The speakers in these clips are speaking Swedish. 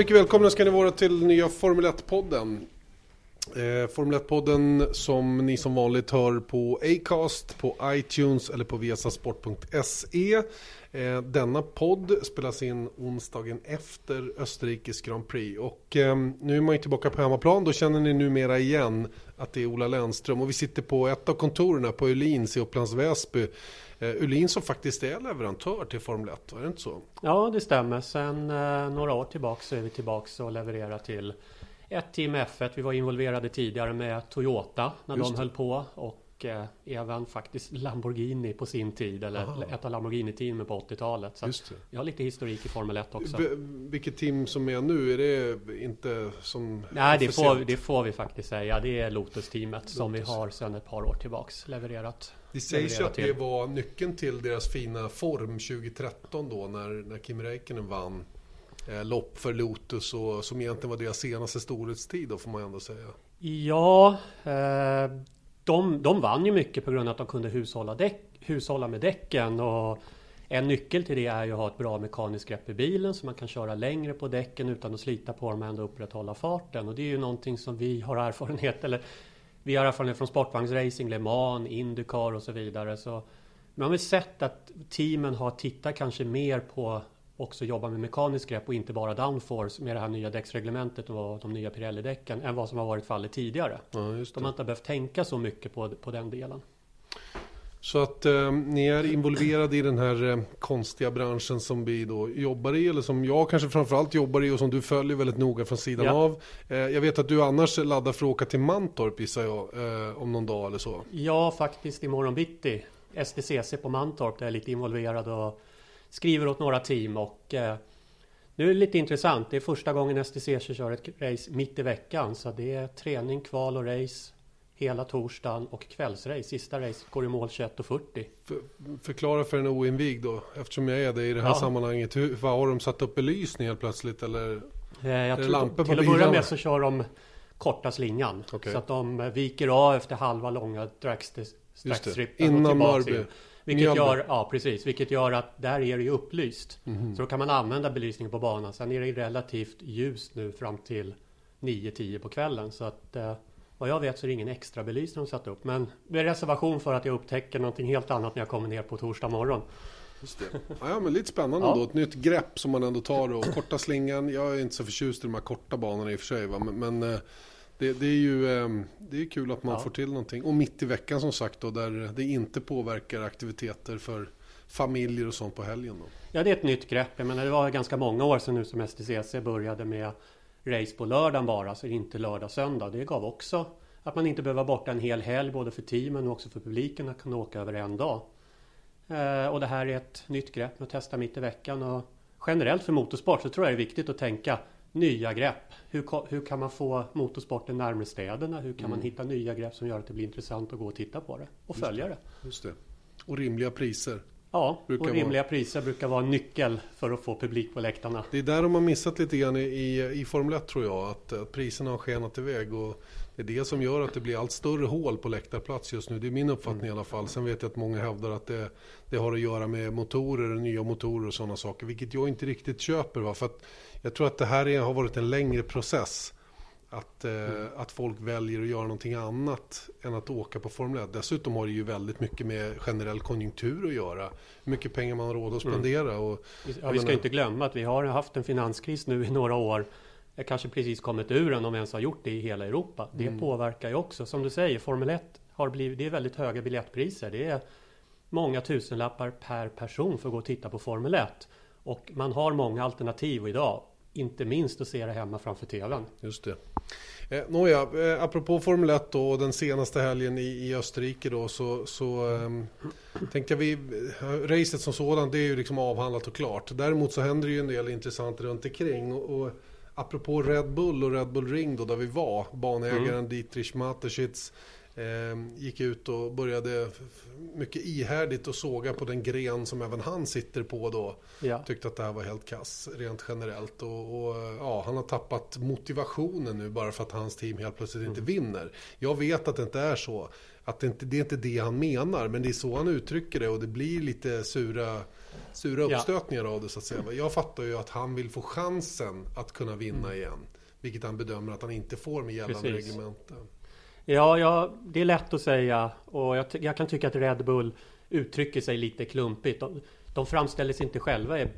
Mycket välkomna ska ni vara till nya Formel 1-podden. Eh, Formel 1-podden som ni som vanligt hör på Acast, på iTunes eller på viasasport.se. Eh, denna podd spelas in onsdagen efter Österrikes Grand Prix. Och eh, nu är man ju tillbaka på hemmaplan, då känner ni numera igen att det är Ola Lennström. Och vi sitter på ett av kontoren på Öhlins i Upplands Väsby. Öhlin som faktiskt är leverantör till Formel 1, är det inte så? Ja, det stämmer. Sen eh, några år tillbaka så är vi tillbaka och levererar till ett team F1. Vi var involverade tidigare med Toyota när Just de höll på och eh, även faktiskt Lamborghini på sin tid eller Aha. ett av Lamborghini-teamen på 80-talet. Så vi har lite historik i Formel 1 också. B vilket team som är nu, är det inte som Nej, det får, det får vi faktiskt säga. Det är Lotus-teamet Lotus. som vi har sedan ett par år tillbaks levererat. Det sägs ju att det var nyckeln till deras fina form 2013 då när, när Kim Räikkönen vann eh, lopp för Lotus och som egentligen var deras senaste storhetstid då får man ändå säga. Ja, eh, de, de vann ju mycket på grund av att de kunde hushålla, däck, hushålla med däcken och en nyckel till det är ju att ha ett bra mekaniskt grepp i bilen så man kan köra längre på däcken utan att slita på dem och ändå upprätthålla farten. Och det är ju någonting som vi har erfarenhet, eller vi har erfarenhet från sportvagnsracing, Le Mans, Indycar och så vidare. Så man har väl sett att teamen har tittat kanske mer på också jobba med mekanisk grepp och inte bara downforce med det här nya däcksreglementet och de nya Pirelli-däcken än vad som har varit fallet tidigare. Ja, de har inte behövt tänka så mycket på, på den delen. Så att eh, ni är involverade i den här eh, konstiga branschen som vi då jobbar i, eller som jag kanske framförallt jobbar i och som du följer väldigt noga från sidan ja. av. Eh, jag vet att du annars laddar för att åka till Mantorp gissar jag, eh, om någon dag eller så. Ja, faktiskt imorgon bitti. STCC på Mantorp där jag är lite involverad och skriver åt några team och eh, nu är det lite intressant. Det är första gången STCC kör ett race mitt i veckan så det är träning, kval och race hela torsdagen och kvällsrace. Sista race går i mål 21.40. För, förklara för en oinvigd då, eftersom jag är det i det här ja. sammanhanget. Hur, vad har de satt upp belysning helt plötsligt eller? Eh, jag tror, lampor till att börja med så kör de korta slingan. Okay. Så att de viker av efter halva långa straxstrippen. Innan Mörby. Vilket gör, ja, precis, vilket gör att där är det ju upplyst. Mm. Så då kan man använda belysningen på banan. Sen är det relativt ljust nu fram till 9-10 på kvällen. Så att eh, vad jag vet så är det ingen extra belysning de satt upp. Men med reservation för att jag upptäcker någonting helt annat när jag kommer ner på torsdag morgon. Just det. Ja, men lite spännande ja. då. Ett nytt grepp som man ändå tar och korta slingan. Jag är inte så förtjust i de här korta banorna i och för sig. Va? Men, men eh, det, det, är ju ehm, det är kul att man ja. får till någonting. Och mitt i veckan som sagt då, där det inte påverkar aktiviteter för familjer och sånt på helgen. Då. Ja, det är ett nytt grepp. Jag menar, det var ganska många år sedan nu som STCC började med race på lördagen bara, så inte lördag söndag. Det gav också att man inte behöver vara borta en hel helg, både för teamen och också för publiken, att kunna åka över en dag. Eh, och det här är ett nytt grepp med att testa mitt i veckan. Och generellt för motorsport så tror jag det är viktigt att tänka nya grepp. Hur, hur kan man få motorsporten närmare städerna? Hur kan mm. man hitta nya grepp som gör att det blir intressant att gå och titta på det och Just följa det. det. Just det. Och rimliga priser. Ja, och rimliga vara... priser brukar vara en nyckel för att få publik på läktarna. Det är där de har missat lite grann i, i, i Formel 1 tror jag. Att, att priserna har skenat iväg. Och det är det som gör att det blir allt större hål på läktarplats just nu. Det är min uppfattning mm. i alla fall. Sen vet jag att många hävdar att det, det har att göra med motorer, nya motorer och sådana saker. Vilket jag inte riktigt köper. Va? För jag tror att det här är, har varit en längre process. Att, eh, mm. att folk väljer att göra någonting annat än att åka på Formel 1. Dessutom har det ju väldigt mycket med generell konjunktur att göra. Hur mycket pengar man har råd att mm. spendera. Mm. Och, ja, vi ska inte glömma att vi har haft en finanskris nu i några år. Jag kanske precis kommit ur den om vi ens har gjort det i hela Europa. Det mm. påverkar ju också. Som du säger, Formel 1 har blivit, det är väldigt höga biljettpriser. Det är många tusenlappar per person för att gå och titta på Formel 1. Och man har många alternativ idag. Inte minst att se det hemma framför TVn. Just det. Eh, nåja, eh, apropå Formel 1 då, och den senaste helgen i, i Österrike då så, så eh, tänkte jag vi, eh, racet som sådant det är ju liksom avhandlat och klart. Däremot så händer det ju en del intressant runt omkring och, och apropå Red Bull och Red Bull Ring då där vi var, banägaren mm. Dietrich Mateschitz gick ut och började mycket ihärdigt och såga på den gren som även han sitter på då. Ja. Tyckte att det här var helt kass rent generellt. Och, och, ja, han har tappat motivationen nu bara för att hans team helt plötsligt inte mm. vinner. Jag vet att det inte är så. Att det, inte, det är inte det han menar, men det är så han uttrycker det och det blir lite sura sura uppstötningar ja. av det så att säga. Jag fattar ju att han vill få chansen att kunna vinna mm. igen. Vilket han bedömer att han inte får med gällande reglementen. Ja, ja, det är lätt att säga och jag, jag, kan tycka att Red Bull uttrycker sig lite klumpigt. De, de framställer sig inte själva i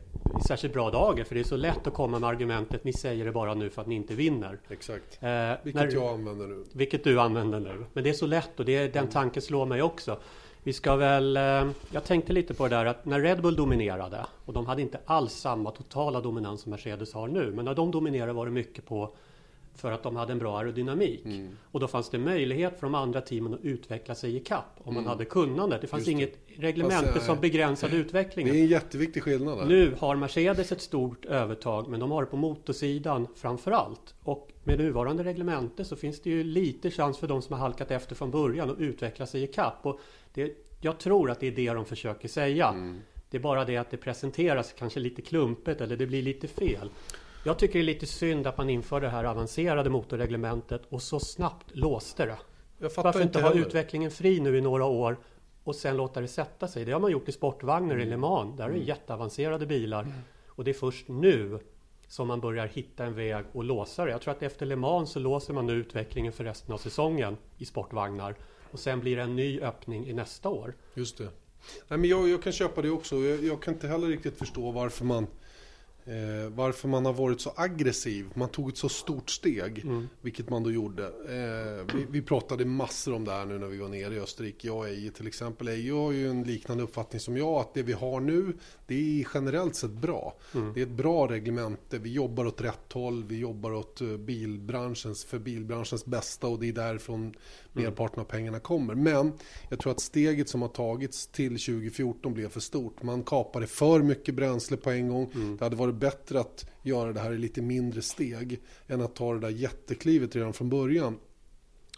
särskilt bra dagar för det är så lätt att komma med argumentet ni säger det bara nu för att ni inte vinner. Exakt. Eh, vilket när, jag använder nu. Vilket du använder nu. Men det är så lätt och det, den mm. tanken slår mig också. Vi ska väl... Eh, jag tänkte lite på det där att när Red Bull dominerade och de hade inte alls samma totala dominans som Mercedes har nu. Men när de dominerade var det mycket på för att de hade en bra aerodynamik. Mm. Och då fanns det möjlighet för de andra teamen att utveckla sig i kapp om mm. man hade kunnandet. Det fanns Just inget reglemente som begränsade utvecklingen. Det är en jätteviktig skillnad. Där. Nu har Mercedes ett stort övertag men de har det på motorsidan framför allt. Och med nuvarande reglemente så finns det ju lite chans för de som har halkat efter från början att utveckla sig i kapp. Och det, jag tror att det är det de försöker säga. Mm. Det är bara det att det presenteras kanske lite klumpet eller det blir lite fel. Jag tycker det är lite synd att man inför det här avancerade motorreglementet och så snabbt låste det. Varför inte ha utvecklingen fri nu i några år och sen låta det sätta sig? Det har man gjort i sportvagnar mm. i Le Mans. Där är det mm. jätteavancerade bilar. Mm. Och det är först nu som man börjar hitta en väg och låsa det. Jag tror att efter Le Mans så låser man nu utvecklingen för resten av säsongen i sportvagnar. Och sen blir det en ny öppning i nästa år. Just det. Nej, men jag, jag kan köpa det också. Jag, jag kan inte heller riktigt förstå varför man Eh, varför man har varit så aggressiv. Man tog ett så stort steg, mm. vilket man då gjorde. Eh, vi, vi, pratade massor om det här nu när vi var nere i Österrike. Jag och Eje till exempel. Eje har ju en liknande uppfattning som jag, att det vi har nu, det är generellt sett bra. Mm. Det är ett bra reglemente, vi jobbar åt rätt håll, vi jobbar åt eh, bilbranschens, för bilbranschens bästa och det är därifrån. Merparten av pengarna kommer. Men jag tror att steget som har tagits till 2014 blev för stort. Man kapade för mycket bränsle på en gång. Mm. Det hade varit bättre att göra det här i lite mindre steg än att ta det där jätteklivet redan från början.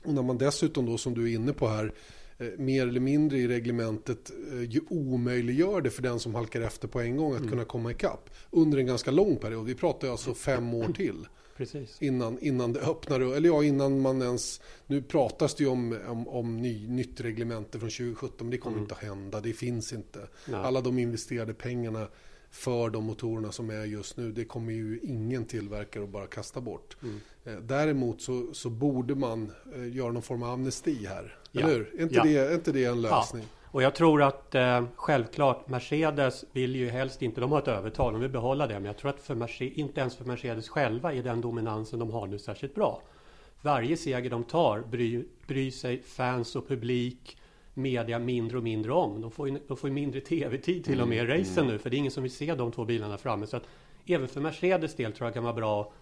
Och när man dessutom då som du är inne på här eh, mer eller mindre i reglementet eh, ju omöjliggör det för den som halkar efter på en gång att mm. kunna komma ikapp under en ganska lång period. Vi pratar alltså fem år till. Precis. Innan, innan det öppnar, eller ja innan man ens, nu pratas det ju om, om, om ny, nytt reglemente från 2017 men det kommer mm. inte att hända, det finns inte. Nej. Alla de investerade pengarna för de motorerna som är just nu, det kommer ju ingen tillverkare att bara kasta bort. Mm. Eh, däremot så, så borde man eh, göra någon form av amnesti här. Ja. Eller hur? Är inte, ja. det, är inte det en lösning? Ja. Och jag tror att eh, självklart Mercedes vill ju helst inte, de har ett övertag, de vill behålla det. Men jag tror att för Mercedes, inte ens för Mercedes själva är den dominansen de har nu särskilt bra. Varje seger de tar bryr, bryr sig fans och publik, media mindre och mindre om. De får ju, de får ju mindre tv-tid till och med i mm, racen mm. nu, för det är ingen som vill se de två bilarna framme. Så att även för Mercedes del tror jag kan vara bra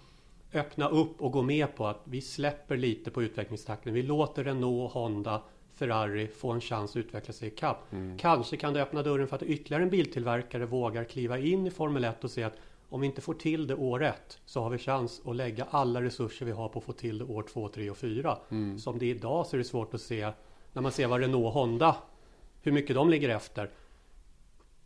öppna upp och gå med på att vi släpper lite på utvecklingstakten. Vi låter Renault och Honda Ferrari få en chans att utveckla sig i kapp. Mm. Kanske kan det öppna dörren för att ytterligare en biltillverkare vågar kliva in i Formel 1 och se att om vi inte får till det år ett så har vi chans att lägga alla resurser vi har på att få till det år två, tre och fyra. Mm. Som det är idag så är det svårt att se när man ser vad Renault och Honda hur mycket de ligger efter.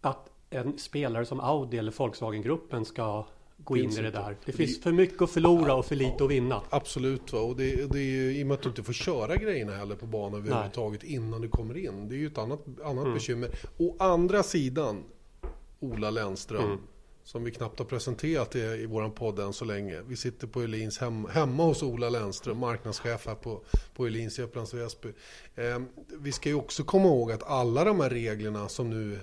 Att en spelare som Audi eller Volkswagen-gruppen ska gå in i det där. Det finns för mycket att förlora och för lite att vinna. Absolut, va? och det, det är ju i och med att du inte får köra grejerna heller på banan överhuvudtaget innan du kommer in. Det är ju ett annat, annat mm. bekymmer. Å andra sidan, Ola Lennström, mm. som vi knappt har presenterat det i våran podd än så länge. Vi sitter på Elins hem, hemma hos Ola Lennström, marknadschef här på, på Elins i Upplands Väsby. Eh, vi ska ju också komma ihåg att alla de här reglerna som nu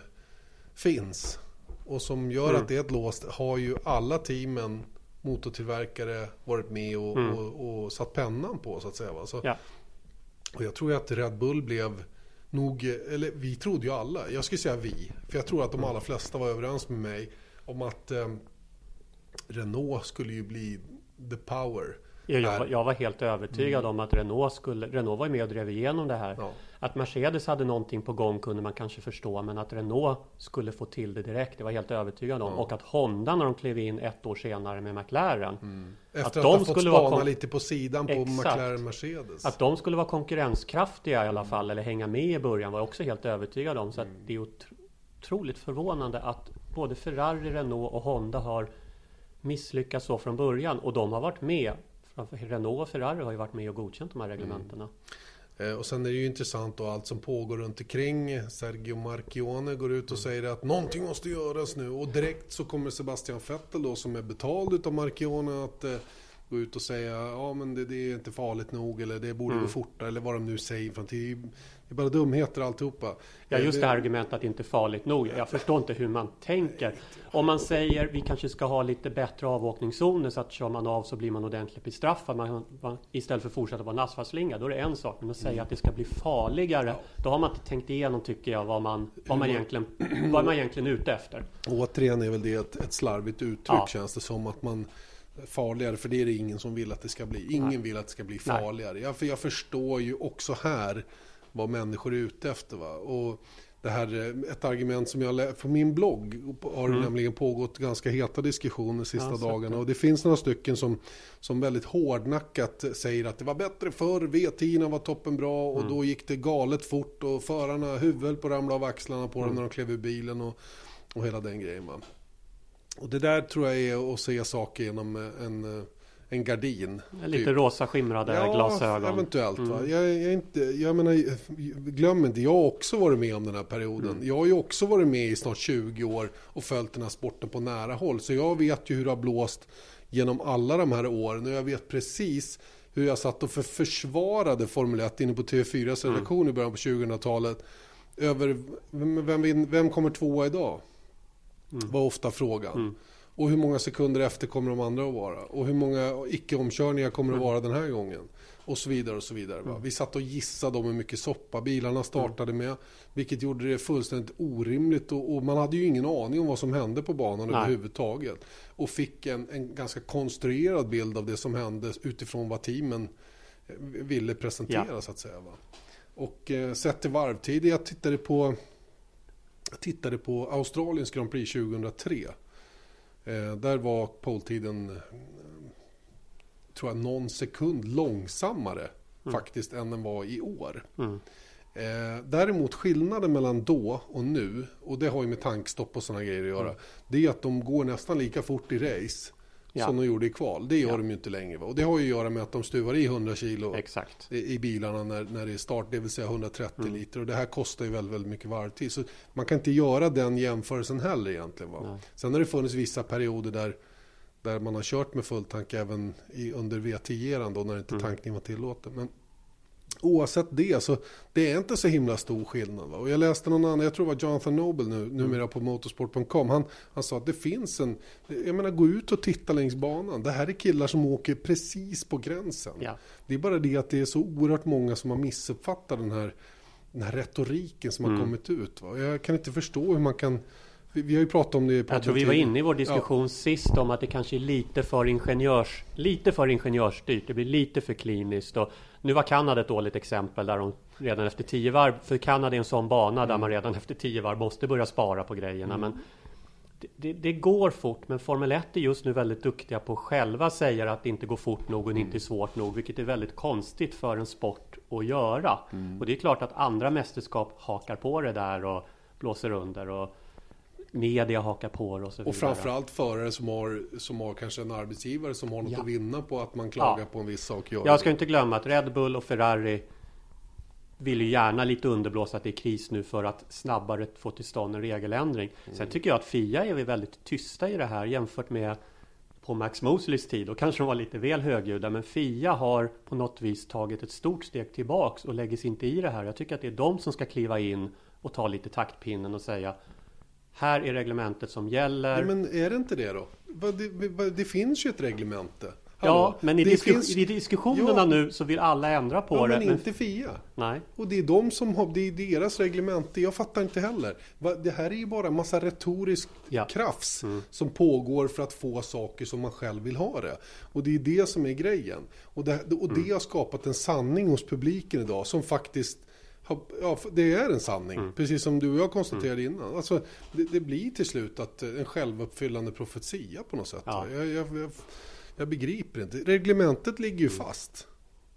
finns och som gör mm. att det är ett låst har ju alla teamen motortillverkare varit med och, mm. och, och satt pennan på så att säga. Va? Så, ja. Och jag tror att Red Bull blev nog, eller vi trodde ju alla, jag skulle säga vi, för jag tror att de mm. allra flesta var överens med mig om att eh, Renault skulle ju bli the power. Ja, jag, jag, var helt övertygad mm. om att Renault skulle, Renault var med och drev igenom det här. Ja. Att Mercedes hade någonting på gång kunde man kanske förstå, men att Renault skulle få till det direkt, det var jag helt övertygad om. Ja. Och att Honda när de klev in ett år senare med McLaren. Mm. Efter att, att de ha fått spana vara lite på sidan på Exakt. McLaren Mercedes. Att de skulle vara konkurrenskraftiga i alla fall, eller hänga med i början, var jag också helt övertygad om. Så mm. det är otroligt förvånande att både Ferrari, Renault och Honda har misslyckats så från början. Och de har varit med Renault och Ferrari har ju varit med och godkänt de här reglementena. Mm. Eh, och sen är det ju intressant då allt som pågår runt omkring. Sergio Marchione går ut och Mm. säger att någonting måste göras nu. Och direkt så kommer Sebastian Vettel då som är betald utav Marchione att eh, gå ut och säga ja men det, det är inte farligt nog eller det borde Mm. gå fortare eller vad de nu säger. För att det, är, det är bara dumheter alltihopa. Ja, Eh, just det här argumentet att det inte är farligt nog. Jag förstår inte hur man tänker. Om man säger vi kanske ska ha lite bättre avåkningszoner så att kör man av så blir man ordentligt bestraffad. Man, man, istället för att fortsätta vara en asfaltslinga. Då är det en sak. Men att säga att det ska bli farligare. Då har man inte tänkt igenom tycker jag vad man, vad man, egentligen, vad man egentligen är ute efter. Återigen är väl det ett, ett slarvigt uttryck Ja. känns det som att man farligare för det är det ingen som vill att det ska bli. Ingen Nej. vill att det ska bli farligare. Jag, för jag förstår ju också här vad människor är ute efter. Va? Och det här, eh, ett argument som jag lä- på min blogg har det Mm. nämligen pågått ganska heta diskussioner de sista Ja, dagarna. Och det finns några stycken som, som väldigt hårdnackat säger att det var bättre förr, V10 var toppen bra och Mm. då gick det galet fort och förarna huvudet på ramla av axlarna på dem Mm. när de klev ur bilen och, och hela den grejen. Va? Och det där tror jag är att se saker genom en, eh, en gardin. Lite typ. rosa skimrade glasögon. eventuellt. Va? Mm. Jag, jag, är inte, jag menar, glöm inte, jag har också varit med om den här perioden. Mm. Jag har ju också varit med i snart 20 år och följt den här sporten på nära håll. Så jag vet ju hur det har blåst genom alla de här åren. Och jag vet precis hur jag satt och för försvarade Formel 1 inne på TV4s Mm. redaktion i början på 2000-talet. Över vem, vem, vem kommer tvåa idag? Mm. Var ofta frågan. Mm. Och hur många sekunder efter kommer de andra att vara? Och hur många icke-omkörningar kommer det Mm. att vara den här gången? Och så vidare och så vidare. Va? Vi satt och gissade om hur mycket soppa bilarna startade med. Vilket gjorde det fullständigt orimligt och, och man hade ju ingen aning om vad som hände på banan Nej. överhuvudtaget. Och fick en, en ganska konstruerad bild av det som hände utifrån vad teamen eh, ville presentera Ja. så att säga. Va? Och eh, sett till varvtid, jag tittade på jag tittade på Australiens Grand Prix 2003. Eh, där var poltiden eh, tror jag någon sekund långsammare faktiskt än den var i år. Mm. Eh, däremot skillnaden mellan då och nu, och det har ju med tankstopp och sådana grejer att göra, det är att de går nästan lika fort i race Ja. som de gjorde i kval. Det gör Ja. de ju inte längre. Va? Och det har ju att göra med att de stuvar i 100 kilo Exakt. i bilarna när, när det är start, det vill säga 130 Mm. liter. Och det här kostar ju väldigt, väldigt mycket varvtid. Så man kan inte göra den jämförelsen heller egentligen. Va? Nej. Sen har det funnits vissa perioder där, där man har kört med fulltank även i, under V10-eran då när inte Mm. tankningen var tillåten. Men oavsett det så det är inte så himla stor skillnad. Va? Och jag läste någon annan, jag tror det var Jonathan Noble nu, numera på motorsport.com. Han, han sa att det finns en, jag menar gå ut och titta längs banan. Det här är killar som åker precis på gränsen. Ja. Det är bara det att det är så oerhört många som har missuppfattat den här, den här retoriken som har Mm. kommit ut. Va? Jag kan inte förstå hur man kan... Vi, har ju pratat om det i Jag tror vi var inne i vår diskussion sist om att det kanske är lite för ingenjörs lite för ingenjörsstyrt. Det blir lite för kliniskt. Och nu var Kanada ett dåligt exempel där de redan efter tio varv, för Kanada är en sån bana där man redan efter tio varv måste börja spara på grejerna. Men det, det, det går fort, men Formel 1 är just nu väldigt duktiga på att själva säga att det inte går fort nog och det inte är svårt nog, vilket är väldigt konstigt för en sport att göra. Och det är klart att andra mästerskap hakar på det där och blåser under. Och Media hakar på det och så vidare. Och framförallt förare som har, som har kanske en arbetsgivare som har något Ja. att vinna på att man klagar Ja. på en viss sak. Jag ska inte glömma att Red Bull och Ferrari vill ju gärna lite underblåsa att det är kris nu för att snabbare få till stånd en regeländring. Sen tycker jag att FIA är väl väldigt tysta i det här jämfört med på Max Mosleys tid. Då kanske de var lite väl högljudda. Men FIA har på något vis tagit ett stort steg tillbaks och lägger sig inte i det här. Jag tycker att det är de som ska kliva in och ta lite taktpinnen och säga här är reglementet som gäller. Nej, men är det inte det då? Det, det finns ju ett reglemente. ja, Hallå? men i, disku finns- i diskussionerna Ja. nu så vill alla ändra på Ja, det. men inte FIA. Nej. Och det är de som har, det är deras reglemente. Jag fattar inte heller. Det här är ju bara en massa retorisk Ja. krafs Mm. som pågår för att få saker som man själv vill ha det. Och det är det som är grejen. Och det, och Mm. det har skapat en sanning hos publiken idag som faktiskt ja, det är en sanning, Mm. precis som du och jag konstaterade innan. Alltså, det, det blir till slut att eh, en självuppfyllande profetia på något sätt. Ja. Jag, jag, jag, jag begriper inte. Reglementet ligger ju fast.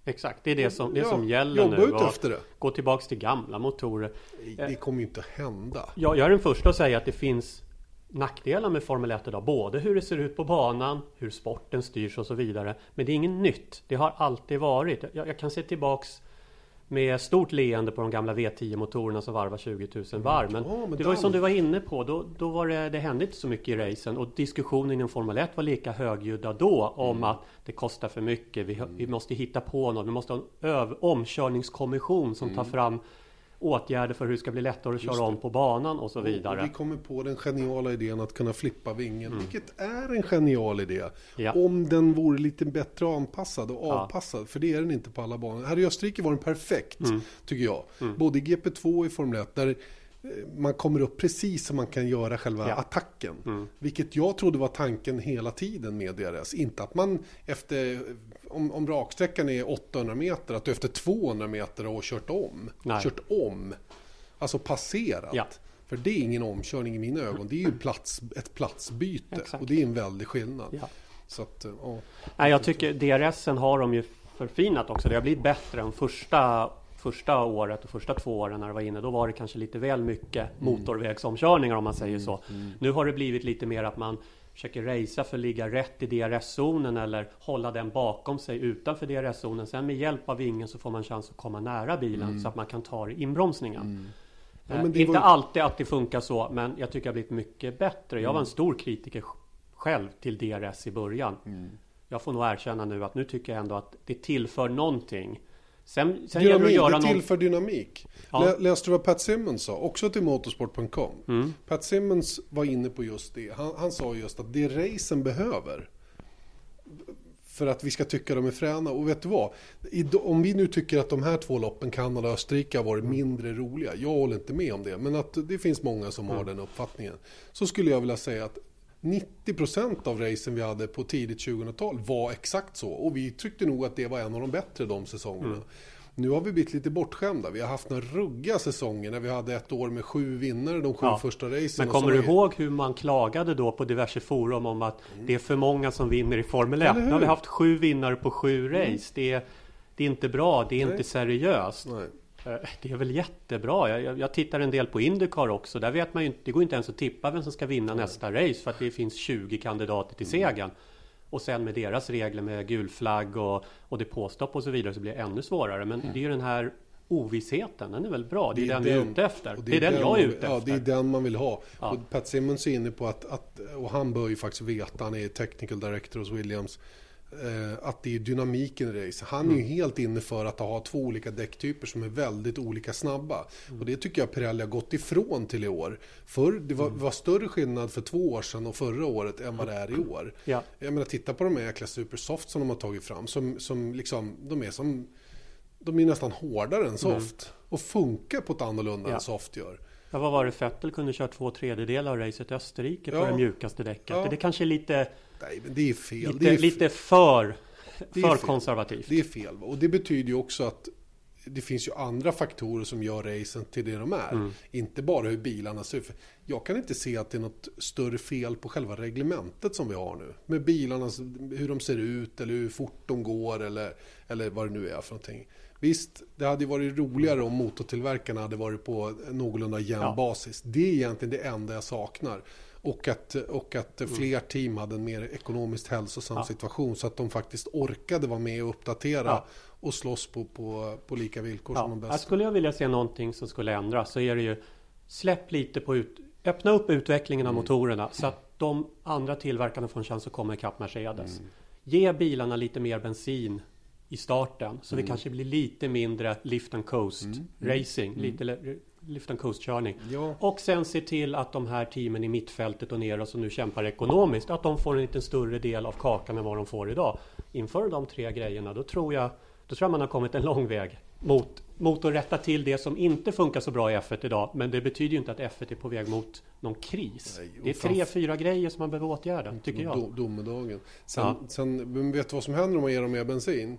Exakt, det är det som, det Ja, som gäller jobba nu. ut efter det. Gå tillbaks till gamla motorer. Det kommer ju inte att hända. Jag, jag är den första att säga att det finns nackdelar med Formel 1 idag. Både hur det ser ut på banan, hur sporten styrs och så vidare. Men det är inget nytt. Det har alltid varit. Jag, jag kan se tillbaks med stort leende på de gamla V10-motorerna som varvar 20 000 varv. Men, Ja, men det var ju som du var inne på, då, då var det, det hände inte så mycket i racen och diskussionen inom Formel 1 var lika högljudda då om Mm. att det kostar för mycket, vi, vi måste hitta på något, vi måste ha en öv, omkörningskommission som Mm. tar fram åtgärder för hur det ska bli lättare att köra om på banan och så vidare. Och vi kommer på den geniala idén att kunna flippa vingen, vilket är en genial idé. Mm. Ja. Om den vore lite bättre anpassad och Ja. avpassad, för det är den inte på alla banor. Här i Österrike var den perfekt, Mm. tycker jag. Både i GP2 och i Formel 1, där man kommer upp precis som man kan göra själva Ja. attacken. Vilket jag trodde var tanken hela tiden med DRS. Inte att man efter, om, om raksträckan är 800 meter, att du efter 200 meter har kört om. Nej. Kört om. Alltså passerat. Ja. För det är ingen omkörning i mina ögon. Det är ju plats, ett platsbyte. Exakt. Och det är en väldig skillnad. Ja. Så att, ja. Nej, jag tycker DRSen har de ju förfinat också. Det har blivit bättre än första, första året och första två åren när det var inne. Då var det kanske lite väl mycket motorvägsomkörningar om man säger så. Nu har det blivit lite mer att man försöker racea för att ligga rätt i DRS-zonen eller hålla den bakom sig utanför DRS-zonen. Sen med hjälp av vingen så får man chans att komma nära bilen så att man kan ta inbromsningen. Ja, Eh, inte var alltid att det funkar så, men jag tycker det har blivit mycket bättre. Jag var en stor kritiker sj- själv till DRS i början. Jag får nog erkänna nu att nu tycker jag ändå att det tillför någonting. Sen, sen gäller det att Dynamik, göra det någon... tillför dynamik. Ja. Lä, läste du vad Pat Simmons sa? Också till motorsport.com. Mm. Pat Simmons var inne på just det. Han, han sa just att det racen behöver för att vi ska tycka de är fräna. Och vet du vad? Om vi nu tycker att de här två loppen, Kanada och Österrike, har varit mindre roliga. Jag håller inte med om det. Men att det finns många som har den uppfattningen. Så skulle jag vilja säga att 90% av racen vi hade på tidigt 2000-tal var exakt så. Och vi tyckte nog att det var en av de bättre de säsongerna. Nu har vi blivit lite bortskämda. Vi har haft några ruggiga säsonger när vi hade ett år med sju vinnare de sju Ja. första racen. Men kommer du ihåg hur man klagade då på diverse forum om att det är för många som vinner i Formel 1? Eller Nu har vi haft sju vinnare på sju race. Det, är, det är inte bra, det är Nej. inte seriöst. Nej. Eh, Det är väl jättebra. Jag, jag, jag tittar en del på Indycar också. Där vet man ju det går inte ens att tippa vem som ska vinna nästa race för att det finns 20 kandidater till Mm. segern. Och sen med deras regler med gul flagg och, och depåstopp och så vidare så blir det ännu svårare. Men det är ju den här ovissheten, den är väl bra. Det är, den vi är ute efter. och Det är den jag är ute Ja, efter. det är den man vill ha. Ja. Och Pat Simmons är inne på att, att, och han bör ju faktiskt veta, han är technical director hos Williams, att det är dynamiken i race. Han är Mm. ju helt inne för att ha två olika däcktyper som är väldigt olika snabba. Mm. Och det tycker jag Pirelli har gått ifrån till i år. Förr, det var, Mm. var större skillnad för två år sedan och förra året än vad det är i år. Ja. Jag menar, titta på de här jäkla Supersoft som de har tagit fram. Som, som liksom, de är som de är nästan hårdare än soft. Och funkar på ett annorlunda Mm. Ja. än soft gör. Ja, vad var det? Fettel kunde köra två tredjedelar av racet i Österrike på Ja. det mjukaste däcket. Ja. Det kanske är lite, Nej, men det är fel. lite, det, är, lite för, Det för konservativt. det är fel. Och det betyder ju också att det finns ju andra faktorer som gör racen till det de är. Mm. Inte bara hur bilarna ser ut. Jag kan inte se att det är något större fel på själva reglementet som vi har nu. Med bilarna, hur de ser ut eller hur fort de går eller, eller vad det nu är för någonting. Visst, det hade varit roligare om motortillverkarna hade varit på någorlunda jämn Ja. basis. Det är egentligen det enda jag saknar. Och att, och att fler team hade en mer ekonomiskt hälsosam Mm. Ja. situation så att de faktiskt orkade vara med och uppdatera Ja. och slåss på, på, på lika villkor som de Ja, bästa. skulle jag vilja se någonting som skulle ändras så är det ju Släpp lite på ut, Öppna upp utvecklingen av Mm. motorerna så att de andra tillverkarna får en chans att komma ikapp Mercedes. Mm. Ge bilarna lite mer bensin i starten så Mm. det kanske blir lite mindre lift and coast racing. Lite le- lift and coast körning. Ja. Och sen se till att de här teamen i mittfältet och neråt som nu kämpar ekonomiskt att de får en lite större del av kakan än vad de får idag. Inför de tre grejerna då tror jag då tror jag man har kommit en lång väg mot, mot att rätta till det som inte funkar så bra i F1 idag. Men det betyder ju inte att F1 är på väg mot någon kris. Nej, det är tre, fyra grejer som man behöver åtgärda, tycker jag. Do, domedagen. Sen, Ja. sen, vet du vad som händer om man ger dem mer bensin?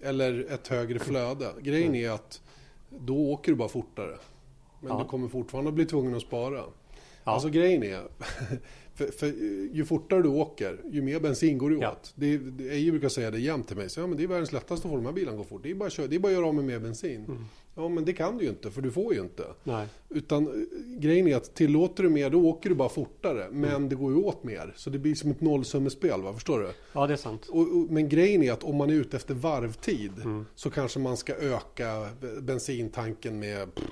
Eller ett högre flöde? Grejen är att då åker du bara fortare. Men Ja. du kommer fortfarande bli tvungen att spara. Ja. Alltså grejen är, för, för ju fortare du åker, ju mer bensin går det Ja. åt. Det, det, jag brukar säga det jämt till mig, så, ja, men det är världens lättaste att få de här bilarna gå fort. Det är bara att, köra, det är bara att göra av med mer bensin. Mm. Ja men det kan du ju inte, för du får ju inte. Nej. Utan eh, grejen är att tillåter du mer, då åker du bara fortare. Men Mm. det går ju åt mer. Så det blir som ett nollsummespel, va? förstår du? Ja, det är sant. Och, och, men grejen är att om man är ute efter varvtid Mm. så kanske man ska öka bensintanken med pff,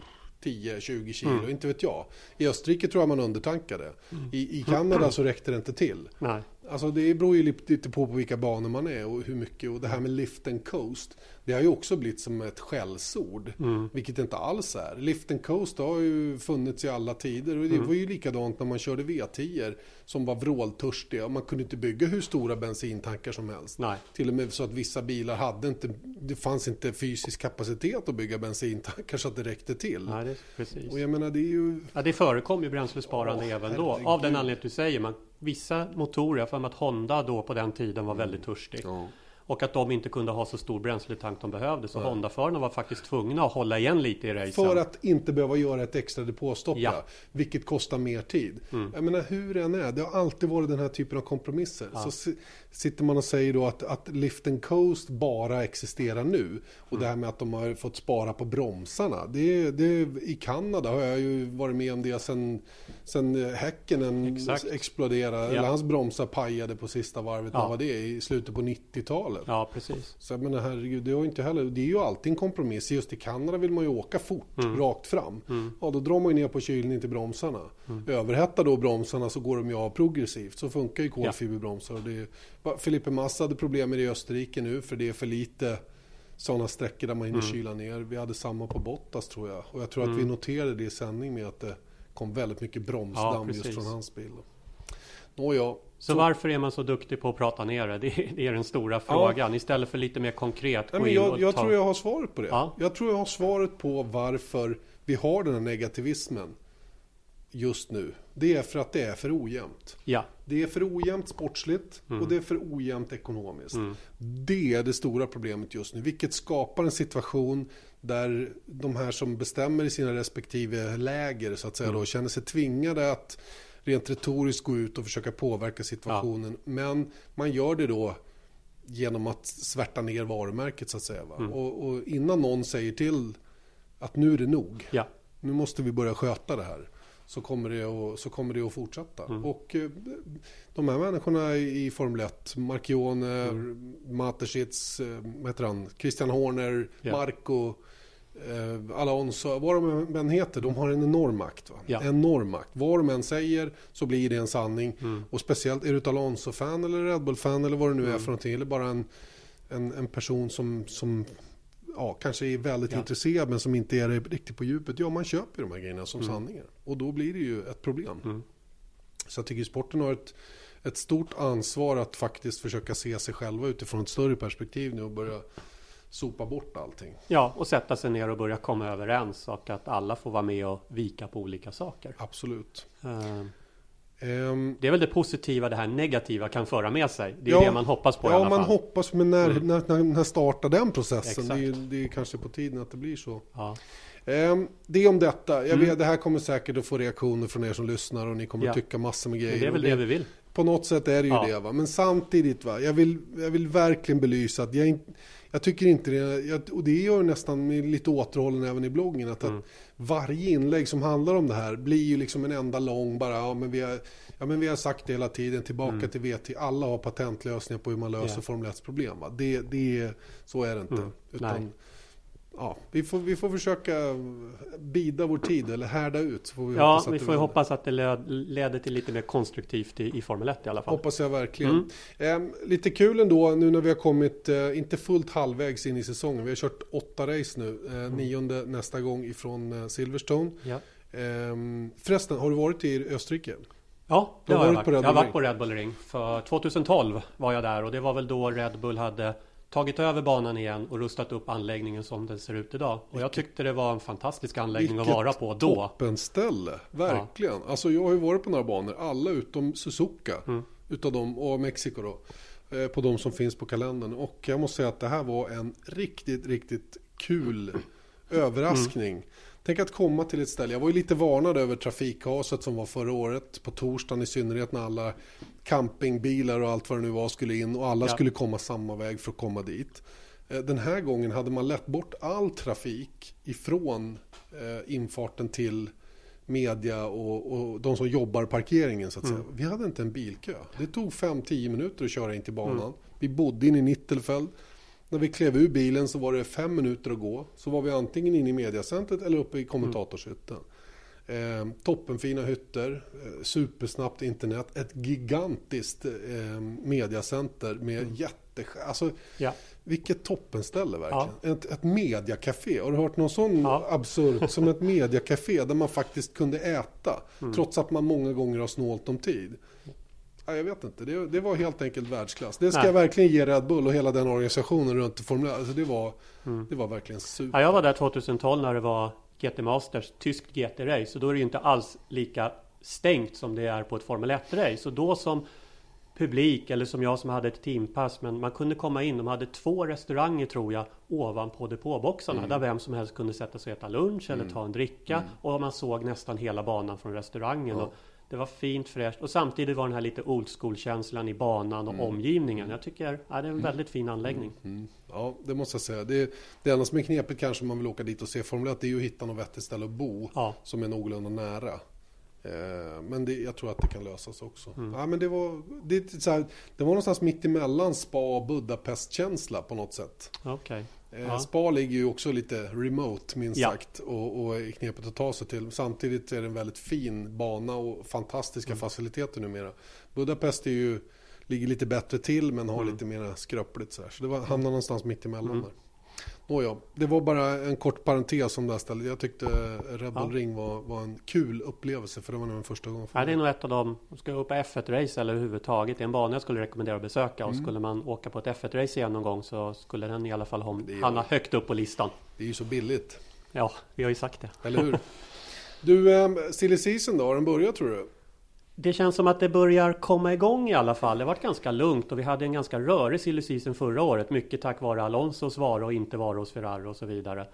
10-20 kilo, Mm. inte vet jag. I Österrike tror jag man undertankade. I, I Kanada så räckte det inte till. Nej. Alltså det beror ju lite på på vilka banor man är och hur mycket. Och det här med lift and coast, det har ju också blivit som ett skällsord. Mm. Vilket det inte alls är. Lift and coast har ju funnits i alla tider. Och det Mm. var ju likadant när man körde V10 som var vråltörstiga. Man kunde inte bygga hur stora bensintankar som helst. Nej. Till och med så att vissa bilar hade inte, det fanns inte fysisk kapacitet att bygga bensintankar så att det räckte till. Nej, det precis. Och jag menar det är ju... Ja, det förekom ju bränslesparande Åh, även då. herregud. Av den anledningen du säger. Man, vissa motorer, jag för mig att Honda då på den tiden var väldigt törstig. Ja. Och att de inte kunde ha så stor bränsletank de behövde. Så Nej. Honda-förarna var faktiskt tvungna att hålla igen lite i racen. För att inte behöva göra ett extra depåstopp, Ja. ja. vilket kostar mer tid. Mm. Jag menar hur det än är, det har alltid varit den här typen av kompromisser. Ja. Så sitter man och säger då att, att Lift and Coast bara existerar nu. Och Mm. det här med att de har fått spara på bromsarna. Det, det, I Kanada har jag ju varit med om det sen, sen Häckenen Exakt. exploderade. Ja. Eller hans bromsar pajade på sista varvet. Ja. När var det? I slutet på 90-talet. Ja, precis. Så jag menar herregud, det, har inte heller, det är ju alltid en kompromiss. Just i Kanada vill man ju åka fort, Mm. rakt fram. Ja, då drar man ju ner på kylningen till bromsarna. Överhettar då bromsarna så går de ju av progressivt. Så funkar ju kolfiberbromsar. Och det Felipe Massa hade problem med det i Österrike nu, för det är för lite sådana sträckor där man hinner Mm. kyla ner. Vi hade samma på Bottas tror jag. Och jag tror att vi noterade det i sändning med att det kom väldigt mycket Ja, bromsdamm just precis. från hans bil. Nåja, Så, varför är man så duktig på att prata ner det? Det är, det är den stora frågan. Istället för lite mer konkret Nej, men jag, jag ta... tror jag har svaret på det. Ja. Jag tror jag har svaret på varför vi har den här negativismen just nu. Det är för att det är för ojämnt. Ja, Det är för ojämnt sportsligt och det är för ojämnt ekonomiskt. Det är det stora problemet just nu, vilket skapar en situation där de här som bestämmer i sina respektive läger så att säga då, känner sig tvingade att rent retoriskt gå ut och försöka påverka situationen. Men man gör det då genom att svärta ner varumärket så att säga. Va? Och, och innan någon säger till att nu är det nog ja, nu måste vi börja sköta det här. Så kommer det att, så kommer det att fortsätta. Mm. Och eh, de här människorna i Formel 1, Marchione, Mateschitz, eh, vad heter han, Christian Horner, Ja. Marco, eh, Alonso, vad de än heter, de har en enorm makt. Va? Ja. Enorm makt. Vad de än säger så blir det en sanning. Mm. Och speciellt, är du ett Alonso-fan eller Red Bull-fan eller vad det nu Mm. är för någonting, eller bara en, en, en person som, som ja, kanske är väldigt Ja. intresserad men som inte är riktigt på djupet. Ja, man köper ju de här grejerna som sanningar. Och då blir det ju ett problem. Mm. Så jag tycker sporten har ett, ett stort ansvar att faktiskt försöka se sig själva utifrån ett större perspektiv nu och börja sopa bort allting. ja, och sätta sig ner och börja komma överens och att alla får vara med och vika på olika saker. Absolut. Ehm, Det är väl det positiva det här negativa kan föra med sig. Det är Ja, det man hoppas på i ja, alla man fall. Mm. hoppas, men när, när, när, när startar den processen? Det är, det är kanske på tiden att det blir så. Ja, Ehm, det om detta. Jag Mm. vet, det här kommer säkert att få reaktioner från er som lyssnar och ni kommer Ja. att tycka massor med grejer. men det är väl Och det vi vill. På något sätt är det ju Ja. det. Va? Men samtidigt, va? Jag, vill, jag vill verkligen belysa att jag, jag tycker inte det, och det gör nästan lite återhållen även i bloggen, att, Mm. att varje inlägg som handlar om det här blir ju liksom en enda lång bara, ja men vi har, ja, men vi har sagt det hela tiden, tillbaka till VT, alla har patentlösningar på hur man löser Mm. Ja. Formel 1 problem. Va? Det, det, så är det inte. Mm. Utan, Nej. Ja, vi, får, vi får försöka bida vår tid eller härda ut. Så får vi Ja, vi får vänder. hoppas att det led- leder till lite mer konstruktivt i, i Formel 1 i alla fall. Hoppas jag verkligen. Mm. Eh, lite kul ändå nu när vi har kommit, eh, inte fullt halvvägs in i säsongen. Vi har kört åtta race nu. Eh, Mm. Nionde nästa gång ifrån eh, Silverstone. Ja, Eh, förresten, har du varit i Österrike? ja det har jag varit på Red Jag har varit på Red Bull Ring. För 2012 var jag där och det var väl då Red Bull hade tagit över banan igen och rustat upp anläggningen som den ser ut idag. Och jag tyckte det var en fantastisk anläggning att vara på då. toppenställe, verkligen. Alltså jag har ju varit på några banor, alla utom Suzuka. Mm. Utav dem, och Mexiko då. eh, På de som finns på kalendern. Och jag måste säga att det här var en riktigt, riktigt kul överraskning. Tänk att komma till ett ställe. Jag var ju lite varnad över trafikkaoset som var förra året. På torsdagen i synnerhet när alla campingbilar och allt vad det nu var skulle in och alla ja. skulle komma samma väg för att komma dit. Eh, den här gången hade man lett bort all trafik ifrån eh, infarten till media och, och de som jobbar parkeringen så att säga. Mm. Vi hade inte en bilkö. Det tog 5-10 minuter att köra in till banan. Mm. Vi bodde inne i Nittelfeld. När vi klev ur bilen så var det fem minuter att gå. Så var vi antingen inne i mediacentret eller uppe i kommentatorshytten. Eh, toppenfina hytter, eh, supersnabbt internet, ett gigantiskt eh, mediacenter med mm. jätte... Alltså, ja. Vilket toppenställe verkligen. Ja. Ett, ett mediacafé. Har du hört någon sån ja. absurd som ett mediacafé där man faktiskt kunde äta. Mm. Trots att man många gånger har snålt om tid. Ja, jag vet inte, det, det, var helt enkelt världsklass. Det ska Nej. jag verkligen ge Red Bull och hela den organisationen runt Formel 1. Alltså det, var, mm. det var verkligen super. Ja, jag var där 2012 när det var GT Masters, tyskt GT-race. Och då är det ju inte alls lika stängt som det är på ett Formel 1-race. Och då som publik, eller som jag som hade ett teampass, men man kunde komma in. De hade två restauranger tror jag ovanpå depåboxarna mm. där vem som helst kunde sätta sig och äta lunch eller mm. ta en dricka. Mm. Och man såg nästan hela banan från restaurangen. Ja. Och det var fint fräscht och samtidigt var den här lite old school känslan i banan och mm. omgivningen. Jag tycker ja, det är en mm. väldigt fin anläggning. Mm. mm. Ja, det måste jag säga. Det, det enda som är knepigt kanske om man vill åka dit och se Formel 1 det är ju att hitta något vettigt ställe att bo ja. som är någorlunda nära. Eh, men det, jag tror att det kan lösas också. Mm. Ja, men det, var, det, så här, det var någonstans mitt emellan spa och Budapest-känsla på något sätt. Okay. Eh, ja. Spa ligger ju också lite remote minst ja. sagt och, och är knepigt att ta sig till. Samtidigt är det en väldigt fin bana och fantastiska mm. faciliteter numera. Budapest är ju, ligger lite bättre till men har mm. lite mer skröpligt så här. Så det var, hamnar någonstans mitt emellan mm. där. Nåja, det var bara en kort parentes om det här stället. Jag tyckte Red Bull ja. Ring var, var en kul upplevelse för det var nog en första gången för ja, Det är nog ett av dem, ska jag upp på F1-race eller överhuvudtaget, det är en bana jag skulle rekommendera att besöka. Mm. Och skulle man åka på ett F1-race igen någon gång så skulle den i alla fall hamna högt upp på listan. Det är ju så billigt. Ja, vi har ju sagt det. Eller hur? Du, um, Silly Season då, har den börjat tror du? Det känns som att det börjar komma igång i alla fall. Det har varit ganska lugnt och vi hade en ganska rörig silly season förra året. Mycket tack vare Alonsos vara och inte vara hos Ferrari och så vidare.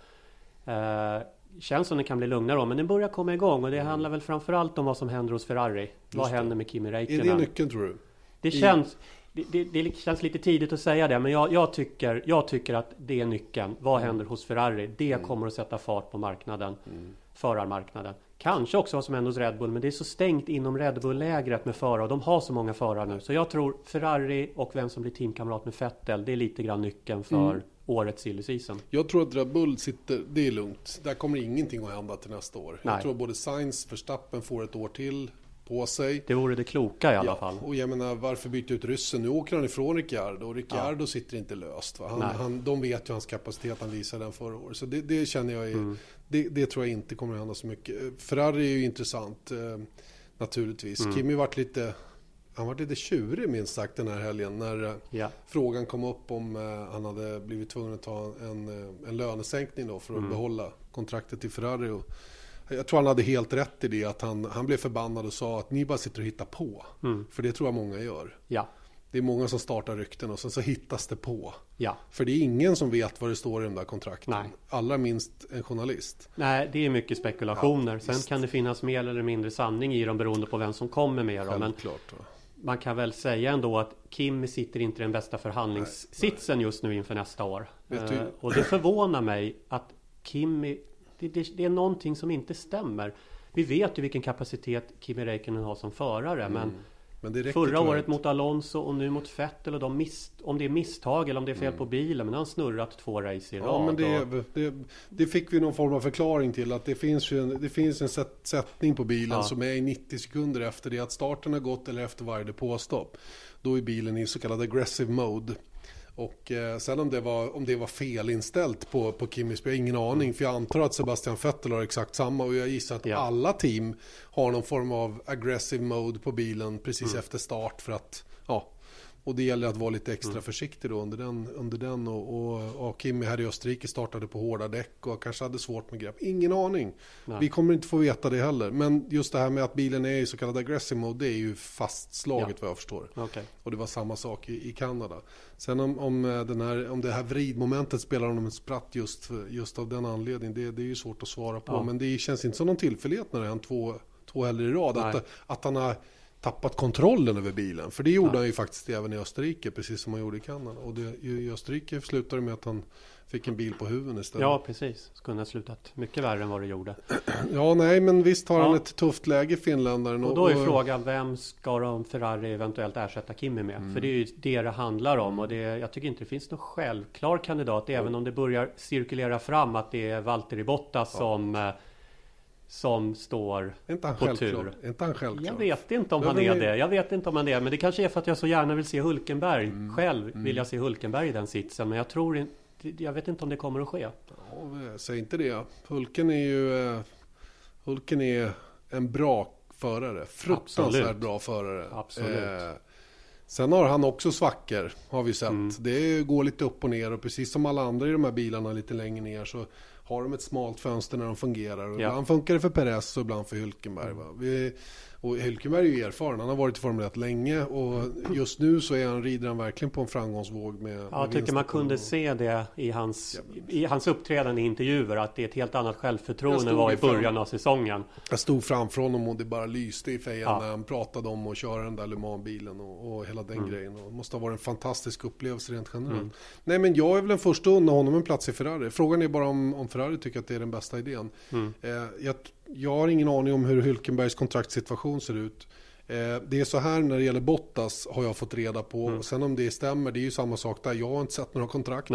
Eh, känns som det kan bli lugnare men den börjar komma igång och det handlar väl framförallt om vad som händer hos Ferrari. Just vad händer med Kimi Räikkönen? Är det nyckeln tror du? Det känns, det, det, det, känns lite tidigt att säga det, men jag, jag, tycker, jag tycker att det är nyckeln. Vad mm. händer hos Ferrari? Det mm. kommer att sätta fart på marknaden. Mm. Förarmarknaden. Kanske också vad som händer hos Red Bull, men det är så stängt inom Red Bull-lägret med förare och de har så många förare nu. Så jag tror Ferrari och vem som blir teamkamrat med Vettel, det är lite grann nyckeln för mm. årets silly season. Jag tror att Red Bull sitter, det är lugnt. Där kommer ingenting att hända till nästa år. Nej. Jag tror både Sainz, Verstappen får ett år till på sig. Det vore det kloka i alla ja, fall. Och jag menar, varför byta ut ryssen? Nu åker han ifrån Ricciardo och Ricciardo ja. sitter inte löst. Va? Han, han, de vet ju hans kapacitet, han visade den förra året. Så det, det känner jag är, mm. det, det, tror jag inte kommer att hända så mycket. Ferrari är ju intressant eh, naturligtvis. Mm. Kimi varit lite han var lite tjurig minst sagt den här helgen när eh, ja. frågan kom upp om eh, han hade blivit tvungen att ta en, en lönesänkning då för att mm. behålla kontraktet i Ferrari. Och jag tror han hade helt rätt i det att han, han blev förbannad och sa att ni bara sitter och hittar på. Mm. För det tror jag många gör. Ja. Det är många som startar rykten och sen så hittas det på. Ja. För det är ingen som vet vad det står i de där kontrakten. Nej. Allra minst en journalist. Nej, det är mycket spekulationer. Ja, sen kan det finnas mer eller mindre sanning i dem beroende på vem som kommer med dem. Men man kan väl säga ändå att Kim sitter inte i den bästa förhandlingssitsen nej, nej. just nu inför nästa år. Uh, och det förvånar mig att Kim det, det, det, är någonting som inte stämmer. Vi vet ju vilken kapacitet Kimi Räikkönen har som förare mm. men men Förra året mot Alonso och nu mot Vettel och de mist, om det är misstag eller om det är fel mm. på bilen. Men han har snurrat två race i rad. Ja, men det, och... det, det, fick vi någon form av förklaring till. Att det finns, en, det finns en sätt, sättning på bilen ja. som är i 90 sekunder efter det att starten har gått eller efter varje depåstopp. Då är bilen i så kallad aggressive mode. Och eh, sen om det var, om det var felinställt på, på Kimmich, jag har ingen aning. För jag antar att Sebastian Vettel har exakt samma. Och jag gissar att ja. alla team har någon form av aggressive mode på bilen precis mm. efter start. För att ja, Och det gäller att vara lite extra mm. försiktig då under den. Under den och, och, och Kimi här i Österrike startade på hårda däck och kanske hade svårt med grepp. Ingen aning. Nej. Vi kommer inte få veta det heller. Men just det här med att bilen är i så kallad aggressive mode, det är ju fastslaget ja. vad jag förstår. Okay. Och det var samma sak i, i Kanada. Sen om, om, eh, den här, om det här vridmomentet spelar honom ett spratt just, just av den anledningen, det, det är ju svårt att svara på. Ja. Men det känns inte som någon tillfällighet när det är två, två helger i rad. Att, att han har tappat kontrollen över bilen. För det gjorde ja. han ju faktiskt även i Österrike, precis som han gjorde i Kanada. Och det, i Österrike slutade det med att han fick en bil på huvudet istället. Ja, precis. Skulle ha slutat mycket värre än vad det gjorde. Ja, nej, men visst har ja. han ett tufft läge, finländaren. Och då är och... frågan, vem ska de Ferrari eventuellt ersätta Kimi med? Mm. För det är ju det det handlar om. Och det, jag tycker inte det finns någon självklar kandidat, mm. även om det börjar cirkulera fram att det är Valtteri Bottas ja. som eh, som står inte han på självklar? tur. Inte han självklar? Jag vet inte om han är det. Jag vet inte om han är det. Men det kanske är för att jag så gärna vill se Hulkenberg. Mm. Själv mm. vill jag se Hulkenberg i den sitsen. Men jag tror inte... Jag vet inte om det kommer att ske. Ja, säg inte det. Hulken är ju... Eh, Hulken är en bra förare. Fruktansvärt Absolut. bra förare. Absolut. Eh, sen har han också svackor, har vi sett. Mm. Det går lite upp och ner och precis som alla andra i de här bilarna lite längre ner så har de ett smalt fönster när de fungerar. Ja. Ibland funkar det för Perez och ibland för Hülkenberg. Vi, och Hülkenberg är ju erfaren, han har varit i Formel 1 länge och just nu så är han, rider han verkligen på en framgångsvåg med Ja, jag tycker man kunde se det i hans, i hans uppträdande i intervjuer att det är ett helt annat självförtroende än var i början av säsongen. Jag stod framför honom och det bara lyste i fejan ja. när han pratade om att köra den där Le Mans-bilen och, och, hela den mm. grejen. Och det måste ha varit en fantastisk upplevelse rent generellt. Mm. Nej men jag är väl den första att unna honom en plats i Ferrari. Frågan är bara om, om Ferrari tycker att det är den bästa idén. Mm. Eh, jag jag har ingen aning om hur Hülkenbergs kontraktssituation ser ut. Eh, det är så här när det gäller Bottas har jag fått reda på. Mm. Sen om det stämmer, det är ju samma sak där. Jag har inte sett några kontrakt.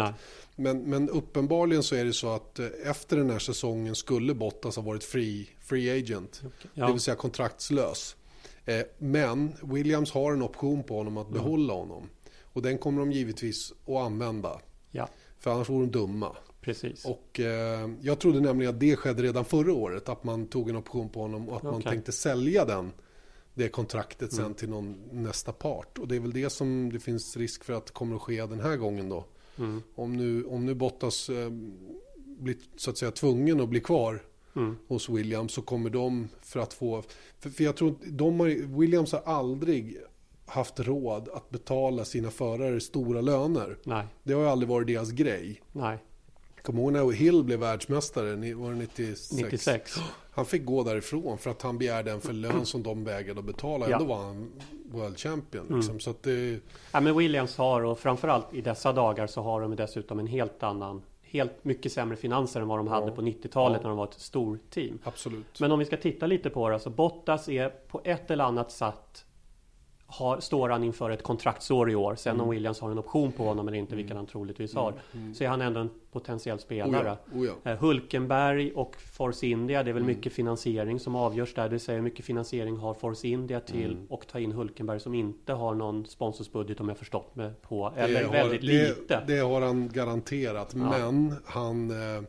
Men, men uppenbarligen så är det så att eh, efter den här säsongen skulle Bottas ha varit free, free agent. Okay. Ja. Det vill säga kontraktslös. Eh, men Williams har en option på honom att mm. behålla honom. Och den kommer de givetvis att använda. Ja. För annars vore de dumma. Precis. Och eh, jag trodde nämligen att det skedde redan förra året. Att man tog en option på honom och att okay. man tänkte sälja den. Det kontraktet sen mm. till någon nästa part. Och det är väl det som det finns risk för att kommer att ske den här gången då. Mm. Om, nu, om nu Bottas eh, blir så att säga tvungen att bli kvar mm. hos Williams så kommer de för att få... För, för jag tror de har, Williams har aldrig haft råd att betala sina förare stora löner. Nej. Det har ju aldrig varit deras grej. Nej. Kommer ihåg när Hill blev världsmästare? Var det 96? 96. Han fick gå därifrån för att han begärde en för lön som de vägrade att betala. Ja. Ändå var han World Champion. Liksom. Mm. Så att det... ja, men Williams har och framförallt i dessa dagar så har de dessutom en helt annan Helt mycket sämre finanser än vad de hade på 90-talet ja. när de var ett stort team. Absolut. Men om vi ska titta lite på det. Så Bottas är på ett eller annat sätt har, står han inför ett kontraktsår i år. Sen mm. om Williams har en option på honom eller inte, mm. vilken han troligtvis har. Mm. mm. Så är han ändå en potentiell spelare. Oh ja. Oh ja. Eh, Hulkenberg och Force India, det är väl mm. mycket finansiering som avgörs där. Det säger hur mycket finansiering har Force India till mm. och ta in Hulkenberg som inte har någon sponsorsbudget om jag förstått mig på. Eller det väldigt det, lite. Det har han garanterat. Ja. Men han eh,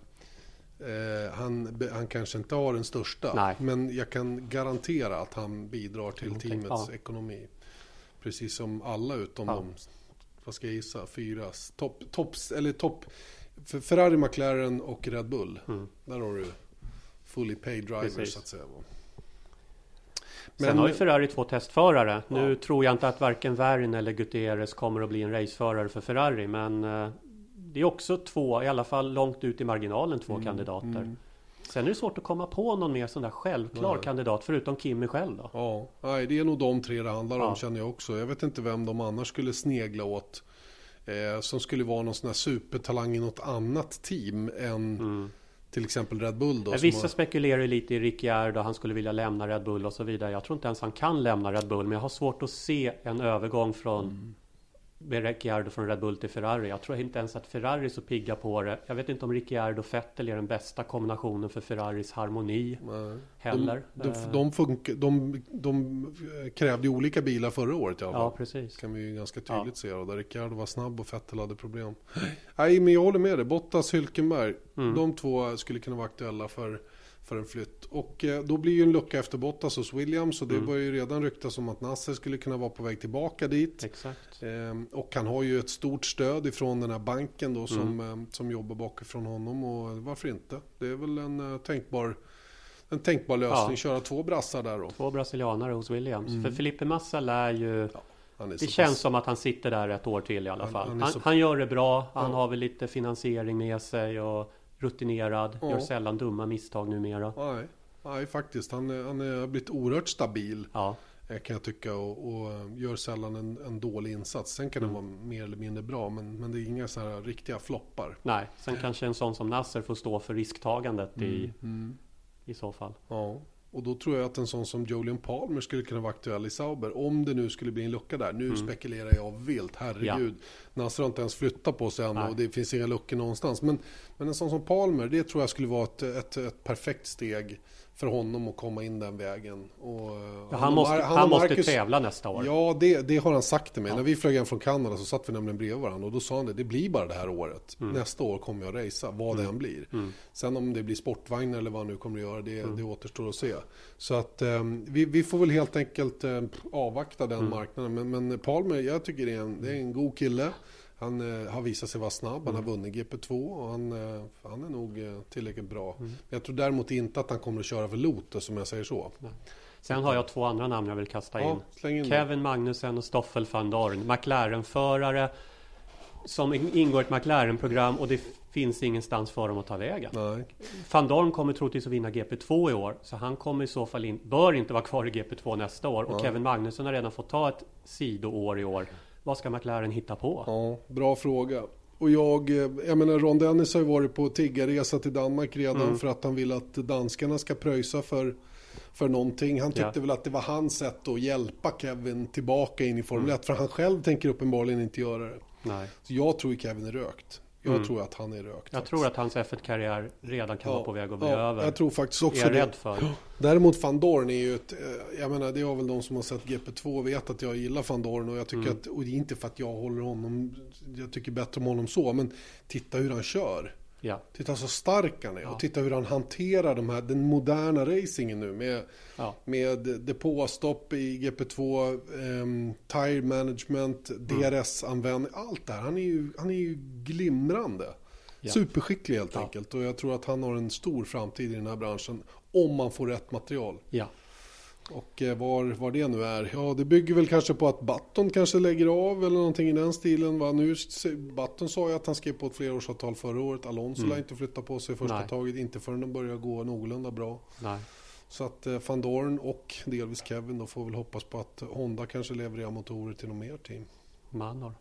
Eh, han, han kanske inte har den största, Nej. men jag kan garantera att han bidrar till teamets ja. ekonomi. Precis som alla utom ja. de, vad ska jag gissa, fyra, topp, topps, eller topp, Ferrari, McLaren och Red Bull. Mm. Där har du fully paid drivers Precis. så att säga. Men, Sen har ju Ferrari två testförare. Ja. Nu tror jag inte att varken Värn eller Gutierrez kommer att bli en raceförare för Ferrari. Men eh, det är också två, i alla fall långt ut i marginalen, två mm, kandidater. Mm. Sen är det svårt att komma på någon mer sån där självklar Nej. kandidat förutom Kimmy själv då. Ja, Nej, det är nog de tre det handlar om ja. känner jag också. Jag vet inte vem de annars skulle snegla åt. Eh, som skulle vara någon sån här supertalang i något annat team än mm. till exempel Red Bull då. Vissa har... spekulerar lite i Ricciardo, han skulle vilja lämna Red Bull och så vidare. Jag tror inte ens han kan lämna Red Bull, men jag har svårt att se en övergång från mm med Ricciardo från Red Bull till Ferrari. Jag tror inte ens att Ferrari är så pigga på det. Jag vet inte om Ricciardo och Vettel är den bästa kombinationen för Ferraris harmoni Nej. heller. De, de, de, funk, de, de krävde ju olika bilar förra året. Ja, ja precis. kan vi ju ganska tydligt ja. se. Där Ricciardo var snabb och Vettel hade problem. Nej, men jag håller med dig. Bottas, Hülkenberg. Mm. De två skulle kunna vara aktuella för för en flytt. Och eh, då blir ju en lucka efter Bottas hos Williams och det Mm. börjar ju redan ryktas om att Nasser skulle kunna vara på väg tillbaka dit. Exakt. Ehm, och han har ju ett stort stöd ifrån den här banken då som, Mm. ehm, som jobbar bakifrån honom och varför inte? Det är väl en eh, tänkbar, en tänkbar lösning, Ja. köra två brassar där då. Två brasilianare hos Williams. Mm. För Felipe Massa lär ju... Han är Det känns pass- som att han sitter där ett år till i alla Han- fall. han Han, är så- han gör det bra. Han Ja. har väl lite finansiering med sig och rutinerad. Ja. Gör sällan dumma misstag numera. Nej, nej faktiskt. Han, är- han har blivit oerhört stabil Ja, eh, kan jag tycka och, och eh, gör sällan en, en dålig insats. Sen kan Mm. den vara mer eller mindre bra men, men det är inga så här riktiga floppar. nej. Sen kanske en sån som Nasser får stå för risktagandet i, Mm. i så fall. Ja, och då tror jag att en sån som Julian Palmer skulle kunna vara aktuell i Sauber. Om det nu skulle bli en lucka där. Nu Mm. spekulerar jag vilt, herregud. Nasser har inte ens flyttat på sig än Nej. och det finns inga luckor någonstans. Men, men en sån som Palmer, det tror jag skulle vara ett, ett, ett perfekt steg för honom att komma in den vägen. Och, Ja, och han måste, han och måste Marcus- tävla nästa år. Ja, det, det har han sagt till mig. Ja. När vi flög hem från Kanada så satt vi nämligen bredvid varandra och då sa han det, det blir bara det här året. Nästa år kommer jag racea, vad det än blir. Mm. Sen om det blir sportvagn eller vad han nu kommer att göra, det, Mm. det återstår att se. Så att eh, vi, vi får väl helt enkelt eh, avvakta den Mm. marknaden. Men, men Palmer, jag tycker det är, en, det är en god kille. Han eh, har visat sig vara snabb, han har Mm. vunnit GP2 och han, eh, han är nog eh, tillräckligt bra. Mm. Men jag tror däremot inte att han kommer att köra för Lotus som jag säger så. Sen har jag två andra namn jag vill kasta in. Ja, in det. Kevin Magnussen och Stoffel van Dorn. McLaren-förare som ingår i ett McLaren-program och det finns ingenstans för dem att ta vägen. Nej. Van Dorn kommer troligtvis att vinna GP2 i år. Så han kommer i så fall in, bör inte vara kvar i GP2 nästa år. Och Ja. Kevin Magnussen har redan fått ta ett sidoår i år. Vad ska McLaren hitta på? Ja, bra fråga. Och jag, eh, jag menar Ron Dennis har ju varit på tiggarresa till Danmark redan Mm. för att han vill att danskarna ska pröjsa för, för någonting. Han tyckte Ja. väl att det var hans sätt att hjälpa Kevin tillbaka in i Formel Mm. 1 för han själv tänker uppenbarligen inte göra det. Nej. Så jag tror ju Kevin är rökt. Jag Mm. tror att han är rökt. Jag tror att hans F1-karriär redan kan vara på väg att bli ja, över. Jag tror faktiskt är också jag det. rädd för. Däremot Van Dorn är ju ett, eh, jag menar det har väl de som har sett GP2 vet att jag gillar Van Dorn och jag tycker Mm. att, och det är inte för att jag håller honom, jag tycker bättre om honom så, men titta hur han kör. Ja. Titta så stark han är Ja. och titta hur han hanterar de här, den moderna racingen nu med, Ja. med depåstopp i GP2, um, tire management, Mm. DRS-användning, allt det här. Han är ju, han är ju glimrande. Ja. Superskicklig helt enkelt och jag tror att han har en stor framtid i den här branschen om man får rätt material. ja. Och eh, var, var det nu är, ja det bygger väl kanske på att Button kanske lägger av eller någonting i den stilen. Va? Nu, Button sa ju att han skrev på ett flerårsavtal förra året. Alonso Mm. lär inte flytta på sig första Nej. taget, inte förrän de börjar gå någorlunda bra. Nej. Så att eh, Van Dorn och delvis Kevin då får väl hoppas på att Honda kanske levererar motorer till något mer team. Manor.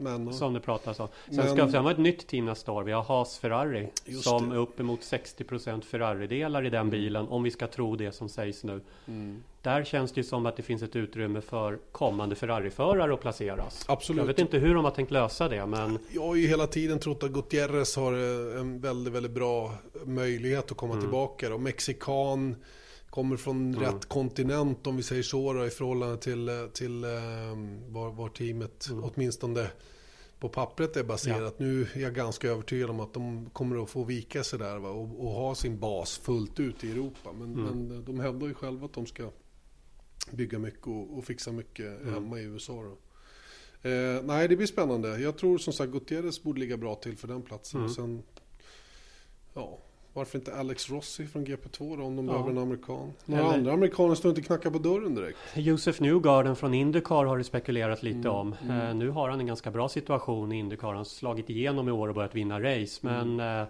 Men, Som det pratas om. Sen Men- ska sen vara ett nytt team nästa år. Vi har Haas Ferrari. Som det. är uppemot 60% Ferrari-delar i den bilen. Om vi ska tro det som sägs nu. mm, Där känns det ju som att det finns ett utrymme för kommande Ferrari-förare att placeras. absolut. Jag vet inte hur de har tänkt lösa det men Jag har ju hela tiden trott att Gutierrez har eh, en väldigt, väldigt bra möjlighet att komma Mm. tillbaka. Och mexikan kommer från Mm. rätt kontinent om vi säger så då, i förhållande till, eh, till eh, var, var teamet Mm. åtminstone på pappret är baserat. Nu är jag ganska övertygad om att de kommer att få vika sig där va? Och, och ha sin bas fullt ut i Europa. Men, Mm. men de hävdar ju själva att de ska bygga mycket och, och fixa mycket Mm. hemma i USA. Då. Eh, nej, det blir spännande. Jag tror som sagt Gutierrez borde ligga bra till för den platsen. Mm. Och sen, ja, varför inte Alex Rossi från GP2 då, om de Ja. behöver en amerikan. Några Eller- andra amerikaner står inte och knackar på dörren direkt. Josef Newgarden från Indycar har det spekulerat lite Mm, om. mm. Eh, nu har han en ganska bra situation i Indycar. Han har slagit igenom i år och börjat vinna race. Men Mm. eh,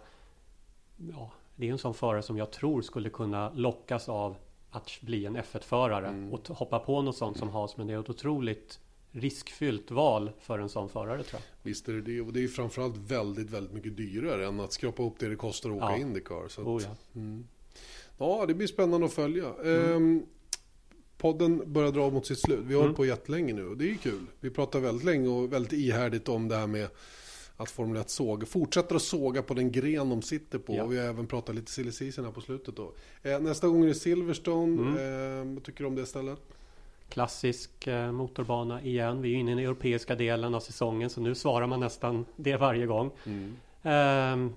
ja, det är en sån förare som jag tror skulle kunna lockas av att bli en F1-förare. Mm. Och hoppa på något sånt som Haas. Men det är ett otroligt riskfyllt val för en sån förare tror jag. Visst är det det. Och det är framförallt väldigt, väldigt mycket dyrare än att skrapa ihop det det kostar att åka Ja. Indycar. Så att, Oh, ja. mm. ja, det blir spännande att följa. Ehm, podden börjar dra mot sitt slut. Vi har Mm. hållit på jättelänge nu och det är ju kul. Vi pratar väldigt länge och väldigt ihärdigt om det här med att Formel 1 såg, fortsätter att såga på den gren de sitter på. Ja. Och vi har även pratat lite silly här på slutet då. Eh, nästa gång är det Silverstone. Mm. Eh, vad tycker du om det stället? Klassisk eh, motorbana igen. Vi är inne i den europeiska delen av säsongen. Så nu svarar man nästan det varje gång. Ehm,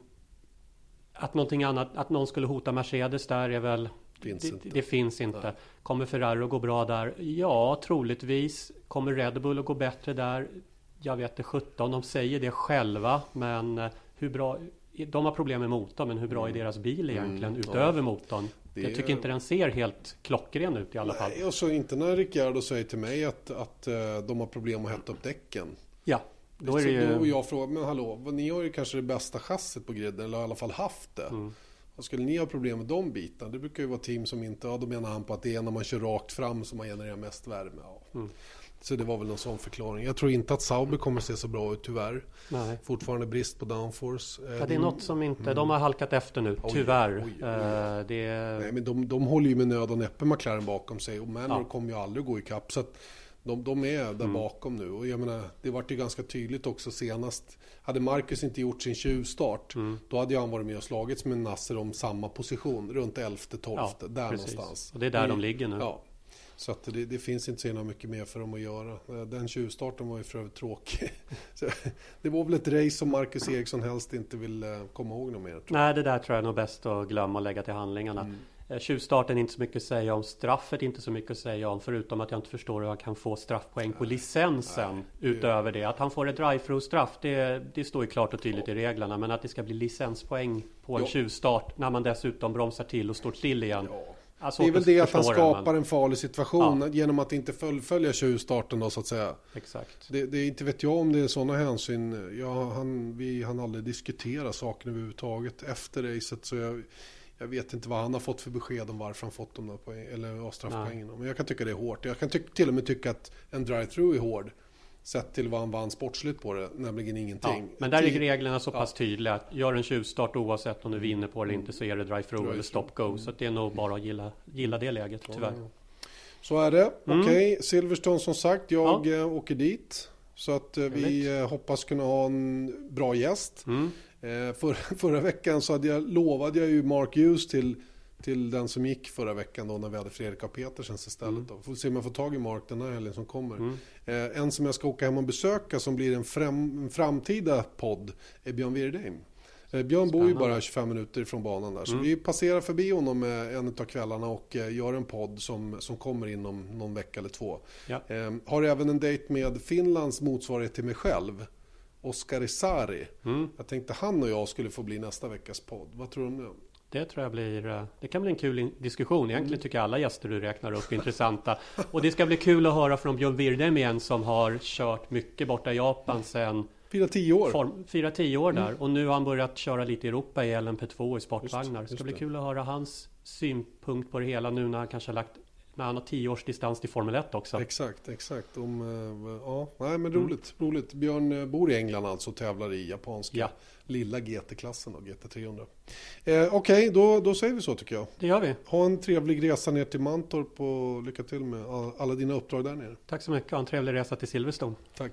att någonting annat, att någon skulle hota Mercedes där är väl Finns det, det finns inte. Kommer Ferrari att gå bra där? Ja, troligtvis. Kommer Red Bull att gå bättre där? Jag vet inte 17. De säger det själva, men eh, hur bra? De har problem med motorn, men hur bra är deras bil egentligen Mm, ja. utöver motorn? Det Jag tycker inte den ser helt klockren ut i alla fall. Nej, och så inte när Ricciardo säger till mig att, att eh, de har problem att hetta upp däcken. Ja, då är det då och ju... jag frågar, men hallå, ni har ju kanske det bästa chassit på griden, eller i alla fall haft det. Mm. Vad skulle ni ha problem med de bitarna? Det brukar ju vara team som inte, ja då menar han på att det är när man kör rakt fram som man genererar mest värme. Ja. Mm. Så det var väl någon sån förklaring. Jag tror inte att Sauber kommer att se så bra ut tyvärr. Nej. Fortfarande brist på downforce. Eh, Ja, det är något som inte... De har halkat efter nu, Oj, tyvärr. oj, oj. Eh, Det. Nej, men de, de håller ju med nöd och näppe McLaren bakom sig och Manor Ja. kommer ju aldrig gå ikapp. Så att de, de är där Mm. bakom nu. Och jag menar, det vart ju ganska tydligt också senast. Hade Marcus inte gjort sin tjuvstart, Mm. då hade han varit med och slagits med Nasser om samma position. Runt 11-12, Ja, där precis. någonstans. Och det är där de ligger nu. Ja. Så att det, det finns inte så mycket mer för dem att göra. Eh, Den tjuvstarten var ju för övrigt tråkig. Så, det var väl ett race som Marcus Eriksson helst inte vill eh, komma ihåg något mer. tror Nej, det där tror jag är nog bäst att glömma och lägga till handlingarna. Mm. Eh, Tjuvstarten är inte så mycket att säga om. Straffet är inte så mycket att säga om. Förutom att jag inte förstår hur han kan få straffpoäng på licensen. Nej, det- utöver det. Att han får ett drive-through straff. Det, det står ju klart och tydligt i reglerna. Men att det ska bli licenspoäng på en Ja. tjuvstart. När man dessutom bromsar till och står still igen. Ja. Svårt Det är väl det att han skapar men- en farlig situation genom att inte fullfölja tjuvstarten då så att säga. Exakt. Det, det, inte vet jag om det är sådana hänsyn. Ja, han, vi han aldrig diskutera saken överhuvudtaget efter racet. Så jag, jag vet inte vad han har fått för besked om varför han fått de där poäng, eller ja, straffpoängen. Men jag kan tycka det är hårt. Jag kan till och med tycka att en drive-through är hård. Sett till vad han vann sportsligt på det, nämligen Ja, ingenting. men där är reglerna så pass tydliga. att Gör en tjuvstart oavsett om du vinner på det eller inte så är det drive-through eller stop-go. Så att det är nog bara att gilla, gilla det läget tyvärr. Ja. Så är det. Mm. Okej, Silverstone som sagt, jag eh, åker dit. Så att eh, vi Trevligt. eh, hoppas kunna ha en bra gäst. Mm. För, förra veckan så hade jag, lovade jag ju Mark Hughes till, till den som gick förra veckan då när vi hade Fredrik och Petersens istället. Då. Får se om jag får tag i Mark den här helgen som kommer. Mm. Eh, en som jag ska åka hem och besöka som blir en, fram, en framtida podd är Björn Wirdheim. Eh, Björn bor ju Spännande. bara 25 minuter ifrån banan där. Så Mm. vi passerar förbi honom eh, en av kvällarna och eh, gör en podd som, som kommer inom någon vecka eller två. Ja. Eh, har även en dejt med Finlands motsvarighet till mig själv. Oskar Isari. Mm. Jag tänkte han och jag skulle få bli nästa veckas podd. Vad tror du om det? Det tror jag blir, eh, det kan bli en kul diskussion. Egentligen Mm. tycker jag alla gäster du räknar upp är intressanta. Och det ska bli kul att höra från Björn Wirdheim igen som har kört mycket borta i Japan sen Fyra tio år. form, 4-10 år där. Och nu har han börjat köra lite i Europa i LMP2 i sportvagnar. Det ska bli kul att höra hans synpunkt på det hela nu när han kanske har lagt när han har 10 års distans till Formel 1 också. Exakt, exakt. Om, eh, ja, nej men Mm. roligt, roligt. Björn eh, bor i England alltså och tävlar i japanska Ja. Lilla GT-klassen då, GT300. Eh, Okej, då, då säger vi så tycker jag. Det gör vi. Ha en trevlig resa ner till Mantorp och lycka till med all- alla dina uppdrag där nere. Tack så mycket. Ha en trevlig resa till Silverstone. Tack.